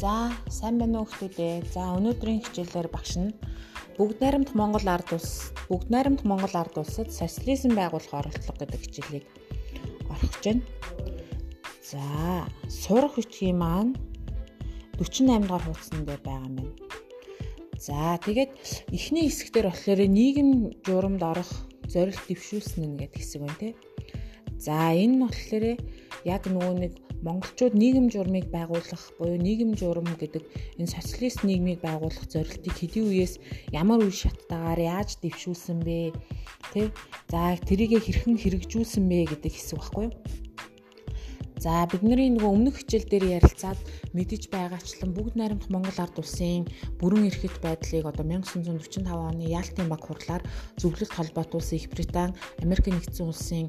За сайн байна уу хүмүүдээ. За өнөөдрийн хичээлээр багш нь бүгд найрамд Монгол ард улс бүгд найрамд Монгол ард улсад социализм байгуулах оролдлого гэдэг хичээлийг орхиж байна. За сурах бичгийн маань 48 дугаар хуудсан дээр байгаа юм байна. За тэгээд эхний хэсэгтэр болохоор нийгэм журамд орох зорилт дэвшүүлсэн нь гэдэг хэсэг байна те. За энэ нь болохоор яг нөгөө нэг монголчууд нийгэм журмыг байгуулах буюу нийгэм журам гэдэг энэ социалист нийгмийг байгуулах зорилтыг хэдийн үеэс ямар үе шаттайгаар яаж дэвшүүлсэн бэ? Тэ? За тэрийг хэрхэн хэрэгжүүлсэн бэ гэдэг хэсэг баггүй юу? За бидний нөгөө өмнөх хичээл дээр ярилцаад мэдэж байгаачлан бүгд найрамдах Монгол ард улсын бүрэн эрхэт байдлыг одоо 1945 оны Яалтын баг хурлаар зөвлөлт холбоотуулсан Их Британи, Америк нэгдсэн улсын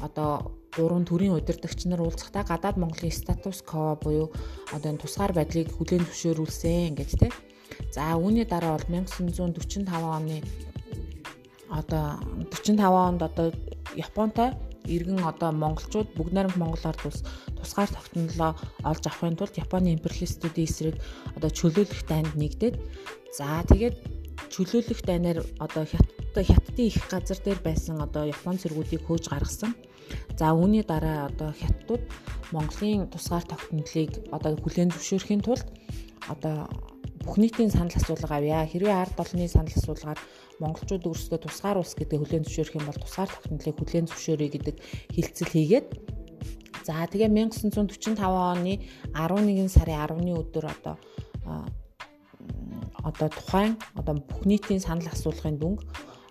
одоо гурван төрлийн удирдагч нар уулзахдаа гадаад Монголын статус ко буюу одоо энэ тусгаар байдлыг хүлээн зөвшөөрүүлсэн гэж тийм. За үүний дараа бол 1945 оны одоо 45 онд одоо Японтай иргэн одоо монголчууд бүгд найрамд Монгол ард улс тусгаар тогтнолоо олж авахын тулд Японы империалистуудын эсрэг одоо чөлөөлөх дайнд нэгдээд за тэгээд чөлөөлөх дайнаар одоо хятад хятадын их газар дээр байсан одоо Япон цэргүүдийг хөөж гаргасан. За үүний дараа одоо хятадууд Монголын тусгаар тогтнолыг одоо хүлээн зөвшөөрөхийн тулд одоо бүх нийтийн санал асуулга авъя. Хэрвээ ард олонний санал асуулгаар монголчууд өөрсдөө тусгаар улс гэдэг хүлээн зөвшөөрөх юм бол тусгаар тогтнолыг хүлээн зөвшөөрөе гэдэг хилцэл хийгээд за тэгээ 1945 оны 11 сарын 10-ны өдөр одоо одоо тухайн одоо бүх нийтийн санал асуулгын дүнг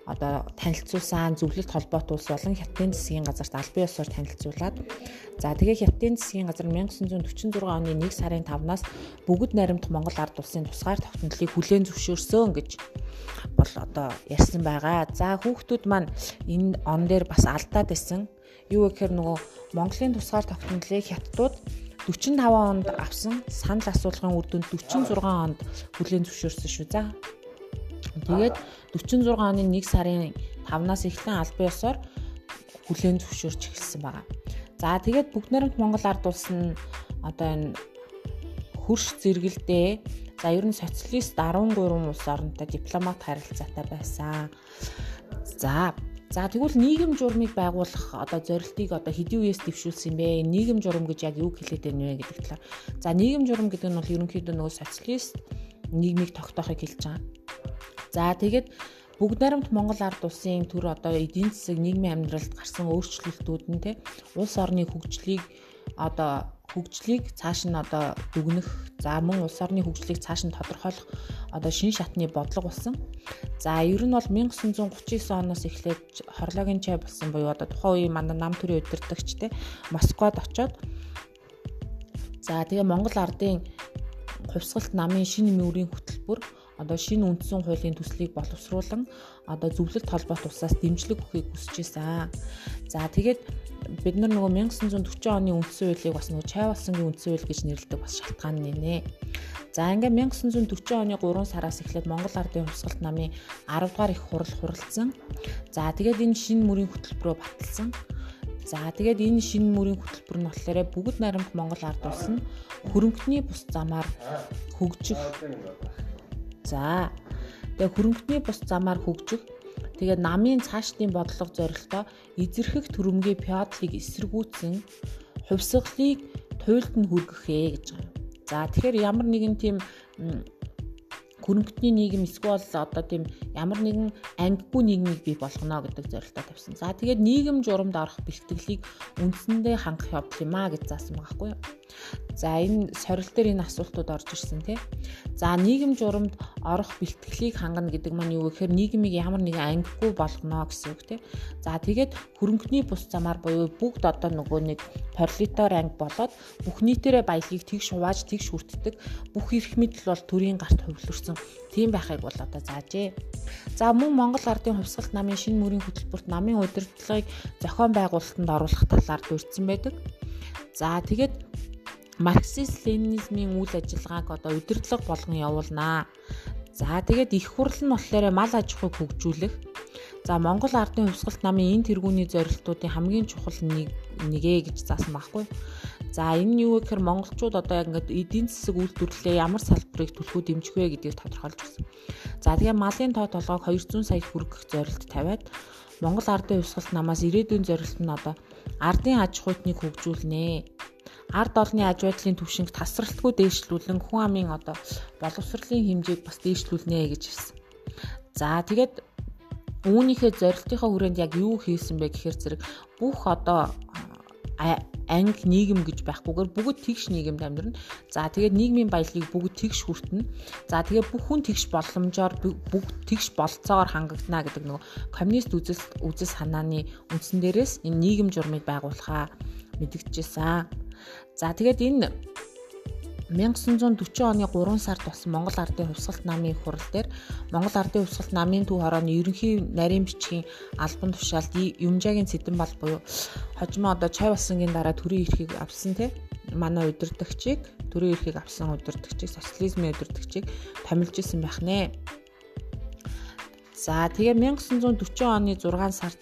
одоо танилцуулсан зөвлөлт холбоот улс болон Хятадын засгийн газарт албан ёсоор танилцуулаад за тэгээ Хятадын засгийн газар 1946 оны 1 сарын 5-наас бүгд найрамдах Монгол ард улсын тусгаар тогтнолыг хүлээн зөвшөөрсөн гэж бол одоо ярьсан байгаа. За хүүхдүүд маань энэ он дээр бас алдаад байсан. Юу гэхээр нөгөө Монголын тусгаар тогтнолыг Хятадууд 45 онд авсан санал асуулгын үр дүнд 46 онд хүлээн зөвшөөрсөн шүү. За Тэгээд 46 оны 1 сарын 5-наас эхлэн албан ёсоор хүлээн зөвшөөрч эхэлсэн байгаа. За тэгээд бүгд найрамд Монгол ард улс нь одоо энэ хөрш зэрэгэлдээ за ер нь социалист 13 улс оронтой дипломат харилцаатай байсан. За За тэгвэл нийгэм журмыг байгуулах одоо зорилтыг одоо хэдийн үеэс дэвшүүлсэн бэ? Нийгэм журам гэж яг юу хэлээд байна вэ гэдэг талаар. За нийгэм журам гэдэг нь бол ерөнхийдөө нөгөө социалист нийгмийг тогтоохыг хэлж байгаа. За тэгээд бүгд найрамд Монгол ард улсын төр одоо эдийн засаг нийгмийн амьдралд гарсан өөрчлөлтүүд нь те улс орны хөгжлийг одоо хөгжлийг цааш нь одоо дүгнэх за мөн улс орны хөгжлийг цааш нь тодорхойлох одоо шин шатны бодлого болсон. За ер нь бол 1939 оноос эхлээд хорлоогийн чай болсон буюу одоо тухайн үеийн манай нам төрийн удирдагч те Москвад очоод за тэгээ Монгол ардын хувьсгалт намын шинэ мөрийн хөтөлбөр одоо шинэ үндсэн хуулийн төслийг боловсруулан одоо зөвлөлт холбоот улсаас дэмжлэг өгөхийг хүсэж байсан. За тэгээд бид нар нөгөө 1940 оны үндсэн хуулийг бас нөгөө чай болсонгийн үндсэн хууль гэж нэрлэдэг бас шалтгаан нэ. За ингээд 1940 оны 3 сараас эхлээд Монгол Ардын хувьсгалт намын 10 дугаар их хурал хуралдсан. За тэгээд энэ шинэ мөрийн хөтөлбөрөөр баталсан. За тэгээд энэ шинэ мөрийн хөтөлбөр нь болохоор бүгд найрамд Монгол ард улс нь хөрөнгөний бус замаар хөгжих За. Тэгээ хөрөнгөний бус замаар хөгжих тэгээ намын цаашдын бодлого зорилтоо эзэрхэх төрөмгийн феодлыг эсэргүүцэн хувьсгалыг туйлд нь хүргэхээ гэж байгаа. За тэгэхээр ямар нэгэн тийм хөрөнгөний нийгэм эсвэл одоо тийм ямар нэгэн ангигүй нийгмийг бий болгоно гэдэг зорилтоо тавьсан. За тэгээд нийгэм журамд орох бэлтгэлийг үндсэндээ хангах явдал юм а гэж заасан байгаа хгүй. За энэ сорил дээр энэ асуултууд орж ирсэн тий. За нийгэм журамд орох бэлтгэлийг хангана гэдэг маань юу гэхээр нийгмийг ямар нэгэн ангигүй болгоно гэсэн үг тий. За тэгээд хөрөнгөний бус замаар буюу бүгд одоо нөгөө нэг пролетар анги болоод бүх нийтээрээ баялагийг тэгш хувааж тэгш хүртдэг бүх эрх мэдэл бол төрийн гарт хувилэрсэн тийм байхыг бол одоо заажээ. За мөн Монгол Ардын хувьсгалт намын шинэ мөрийн хөтөлбөрт намын удирдлагыг зохион байгуулалтанд оруулах талаар дурдсан байдаг. За тэгээд марксист ленинизмын үйл ажиллагааг одоо удирдлага болгон явуулнаа. За тэгээд их хурл нь болохоор мал аж ахуйг хөгжүүлэх. За Монгол Ардын хувьсгалт намын энэ тэргүүний зорилтуудын хамгийн чухал нэг нэгэ гэж заасан байхгүй. За энэ нь юу вэ гэхээр монголчууд одоо яг ингээд эдийн засаг үйлдвэрлэлээ ямар салбарыг төлөхөө дэмжих вэ гэдгийг тодорхойлж өгсөн. За тэгээ малын тоо толгойг 200 сая хүргэх зорилт тавиад Монгол ардын хувьсгалт намаас ирээдүйн зорилт нь одоо ардын аж ахуйтныг хөгжүүлнэ. Ард олны аж байдлын түвшинг тасралтгүй дээшлүүлэн хүн амын одоо боловсролын хэмжээг бас дээшлүүлнэ гэж хэлсэн. За тэгээд үүнийхээ зорилтынхаа хүрээнд яг юу хийсэн бэ гэхээр зэрэг бүх одоо анги нийгэм гэж байхгүйгээр бүгд тэгш нийгэмд амьдрна. За тэгээд нийгмийн баялагийг бүгд тэгш хүртэнэ. За тэгээд бүх хүн тэгш боломжоор бүгд тэгш болцоогоор хангагдана гэдэг нөгөө коммунист үзэл үзэл санааны үндсэн дээрээс энэ нийгэм журмыг байгуулахаа мэдгдчихсэн. За тэгээд энэ 1940 оны 3 сард болсон Монгол Ардын хувьсгалт намын хурал дээр Монгол Ардын хувьсгалт намын төв хорооны ерөнхий нарийн бичгийн албан тушаалд Юмжагийн Цэдэн бал буюу хожимо одоо чай басангийн дараа төрийн эрхийг авсан те манай удирдагчийг төрийн эрхийг авсан удирдагчийг социализмын удирдагчийг томилж исэн байх нэ. За тэгээ 1940 оны 6 сард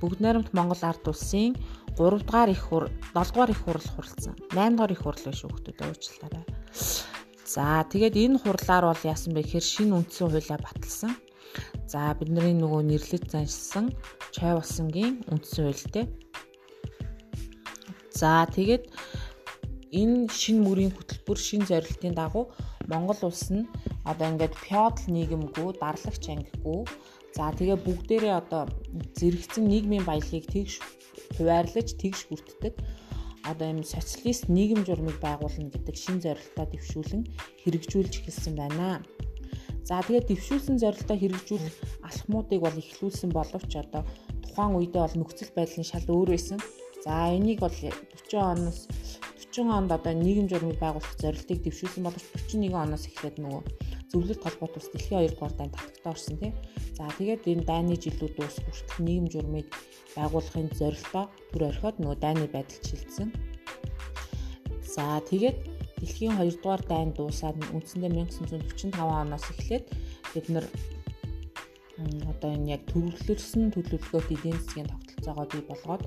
Бүгд найрамд Монгол ард улсын 3 дугаар их хур 7 дугаар их хурал хуралцсан. 8 дугаар их хурал биш хүүхдүүд уучлаарай. За тэгээд энэ хурлаар бол яасан бэ гэхээр шинэ үндсэн хуулиа баталсан. За бидний нөгөө нэрлэж заншсан чай болсонгийн үндсэн хуультэй. За тэгээд энэ шин мөрийн хөтөлбөр шин зорилтын дагуу Монгол улс нь одоо ингээд феодал нийгэмгүй, дарлагч ангигүй За тэгээ бүгдээрээ одоо зэрэгцэн нийгмийн баялагийг тэгш хуваарлаж тэгш хүртдэг одоо юм социалист нийгэм журмыг байгуулна гэдэг шин зорилтоо дэвшүүлэн хэрэгжүүлж эхэлсэн байна. За тэгээд дэвшүүлсэн зорилтоо хэрэгжүүлэх алхмуудыг бол эхлүүлсэн боловч одоо тухайн үедээ бол нөхцөл байдлын шал өөр байсан. За энийг бол 40 оноос 40 онд одоо нийгэм журмыг байгуулах зорилтыг дэвшүүлсэн боловч 41 оноос эхлээд нөгөө зөвлөлт холбоот ус дэлхийн 2 дугаар дайнд татагтаа орсон тийм. За тэгээд энэ дайны жилүүд дуус хүртэл нийгэм журмыг байгуулахын зорилтоо түр орхиод нөгөө дайны байдал шилжсэн. За тэгээд дэлхийн 2 дугаар дайн дуусаад үндсэндээ 1945 оноос эхлээд бид нар одоо энэ яг төвлөрсөн төлөвлөгөөт эдийн засгийн тогтолцоогоо бий болгоод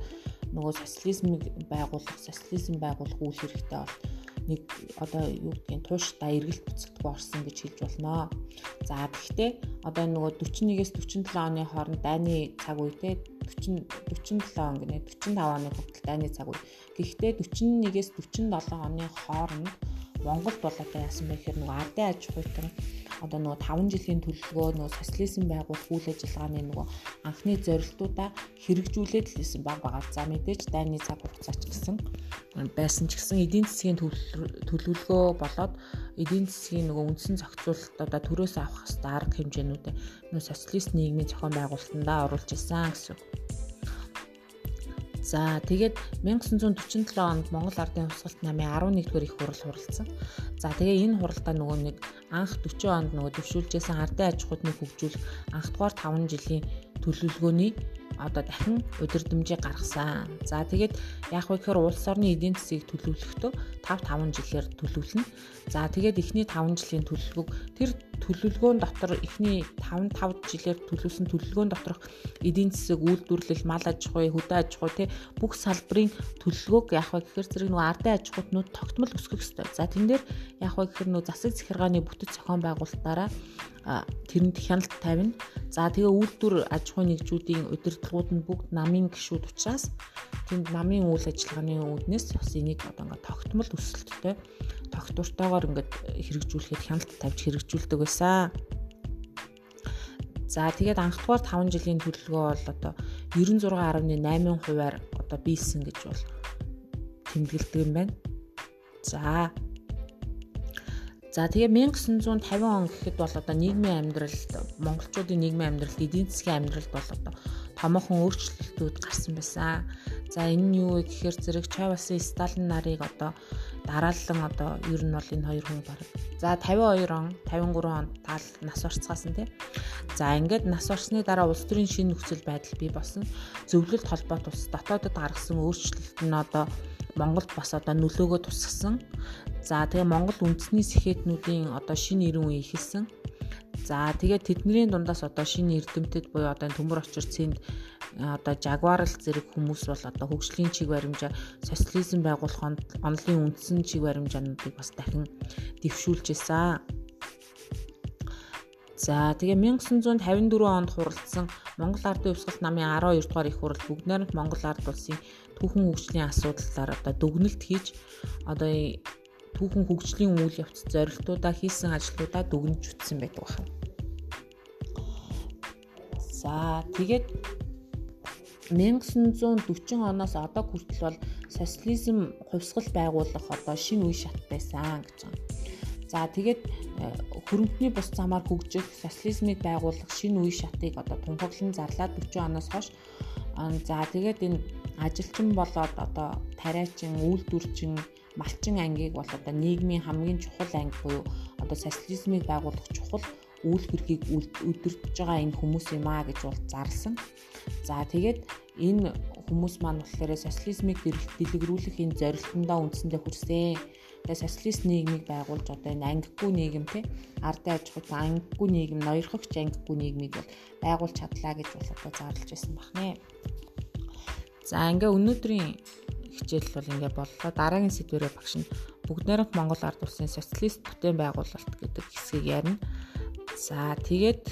нөгөө социализмыг байгуулах, социализм байгуулах үйл хэрэгтэй бол нэг одоо юу гэдгийг тууштай эргэлт буцалтгүй орсон гэж хэлж болно. За гэхдээ одоо нөгөө 41-ээс 47 оны хооронд дайны цаг үедээ 40 47 он гэнэ 45 оны хүртэл дайны цаг үе. Гэхдээ 41-ээс 47 оны хооронд Монголд бол одоо яасан бэ гэхээр нөгөө ардын аж ахуйтан одоо нөгөө 5 жилийн төлөвлөгөө нөгөө социализм байгуулах үйл ажиллагааны нөгөө анхны зорилтуудаа хэрэгжүүлээд л хийсэн баг байгаа. За мэдээж дайны цаг хугацаач гэсэн байсан ч гэсэн эдийн засгийн төлөвлөгөө болоод эдийн засгийн нөгөө үндсэн зохицуулалт одоо төрөөс авах хэвээр арга хэмжээнүүдээ нөгөө социалист нийгмийн зохион байгуулалтандаа оруулж исэн гэсэн. За тэгээд 1947 онд Монгол Ардын хувьсгалт намын 11 дугаар их хурал хуралдсан. За тэгээ энэ хуралдаа нөгөө нэг анх 40 онд нөгөө төвшүүлжсэн ардын аж ахуйныг хөгжүүлэх анх дугаар 5 жилийн төлөвлөгөөний одоо дахин удирдамжийг гаргасан. За тэгээд яг вэ гэхээр улс орны эдийн засгийг төлөвлөхдөө 5 5 жилээр төлөвлөнө. За тэгээд эхний 5 жилийн төлөвлөгөөг тэр төлөвлөгөөн дотор эхний 5 5 жилээр төлөвлөсөн төлөвлөгөөн доторх эдийн засаг үйлдвэрлэл, мал аж ахуй, хөдөө аж ахуй тий бүх салбарын төлөвлөгөөг яг вэ гэхээр зэрэг нөгөө ардын аж ахуйнууд тогтмол өсгөх ёстой. За тэн дээр яг вэ гэхээр нөгөө засаг захиргааны бүтэц зохион байгуулалтаараа тэрэнд хяналт тавина. За тэгээ үйлдвэр аж ахуйн нэгжүүдийн удирдлагууд нь бүгд намын гишүүд учраас тэнд намын үйл ажиллагааны үүднээс бас энийг одоо ингээд тогтмол өсөлттэй тогтвортойгоор ингээд хэрэгжүүлэхэд хяналт тавьж хэрэгжүүлдэг байсан. За тэгээд анхдугаар 5 жилийн төлөвлөгөө бол одоо 96.8 хувиар одоо биелсэн гэж бол тэмдэглэдэг юм байна. За За тэгээ 1950 он гэхэд бол одоо нийгмийн амьдралд монголчуудын нийгмийн амьдралд эдийн засгийн амьдралд бол одоо томоохон өөрчлөлтүүд гарсан байсан. За энэ нь юу вэ гэхээр зэрэг Чавасын Сталин нарыг одоо дараалан одоо ер нь бол энэ хоёр хүн баг. За 52 он, 53 он тал нас орцгаасан тий. За ингээд нас орсны дараа улс төрийн шинэ нөхцөл байдал бий болсон. Зөвлөлт холбоот ус дотоодод гаргасан өөрчлөлт нь одоо Монголд бас одоо нөлөөгөө тусгасан. За тэгээ Монгол үндэсний сэхэтнүүдийн одоо шинэ ирэн үе ихэлсэн. За тэгээд тэдний дундаас одоо шинэ эрдэмтэд буюу одоо төмөр очир цэнд одоо жагварл зэрэг хүмүүс бол одоо хөгжлийн чиг баримжаа социализм байгуулах онолын үндсэн чиг баримжаануудыг бас дахин дэвшүүлж исэн. За тэгээ 1954 онд хуралдсан Монгол Ардын Өвсгөл намын 12 дугаар их хурал бүгд найрамд Монгол Ард улсын түүхэн хөгжлийн асуудлаар одоо дүгнэлт хийж одоо түүхэн хөгжлийн үйл явц зорилтуудаа хийсэн ажлуудаа дүгнж үтсэн байдаг байна. За тэгээд 1940 оноос одоо хүртэл бол социализм хувьсгал байгуулах одоо шинэ үе шат байсан гэж байна. За тэгээд э, хөрөнгөний бус замаар хөгжих социализмыг байгуулах шинэ үе шатыг одоо тунхаглан зарлаад 40 оноос хойш за тэгээд энэ ажилчин болоод одоо тариачин, үйлдвэрчин, малчин ангийг бол одоо нийгмийн хамгийн чухал анги буюу одоо социализмыг байгуулах чухал үйл хэргийг өдөртж байгаа энэ хүмүүс юм аа гэж бол зарлсан. За тэгээд энэ хүмүүс маань болохоор социализмыг дэлгэрүүлэх энэ зорилтондоо үндсэндээ хүрсэн Тэгээ социалист нийгмийг байгуулж одоо энэ ангигүй нийгэм тий ардын аж ахуй ангигүй нийгэм ноёрхогч ангигүй нийгмийг бол байгуулж чадлаа гэж бол одоо зарлж байсан байна. За ингээ өнөөдрийн хичээл бол ингээ боллоо. Дараагийн сэдвэрээ багш нь бүгд найрамд Монгол ард улсын социалист бүтээн байгуулалт гэдэг хэсгийг ярина. За тэгээд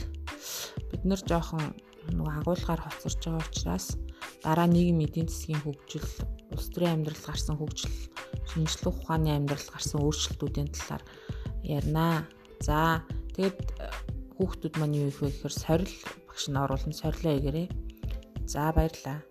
бид нар жоохон нөгөө агуулгаар хоцорж байгаа учраас дараа нийгэм эдийн засгийн хөгжил, улс төрийн амьдрал гарсан хөгжил шинжлэх ухааны амьдрал гарсан өөрчлөлтүүдийн талаар ярина. За тэгэд э, хүүхдүүд маань юу их вэ гэхээр сорил багш нь оруулна сорилоо игээрээ. За баярлалаа.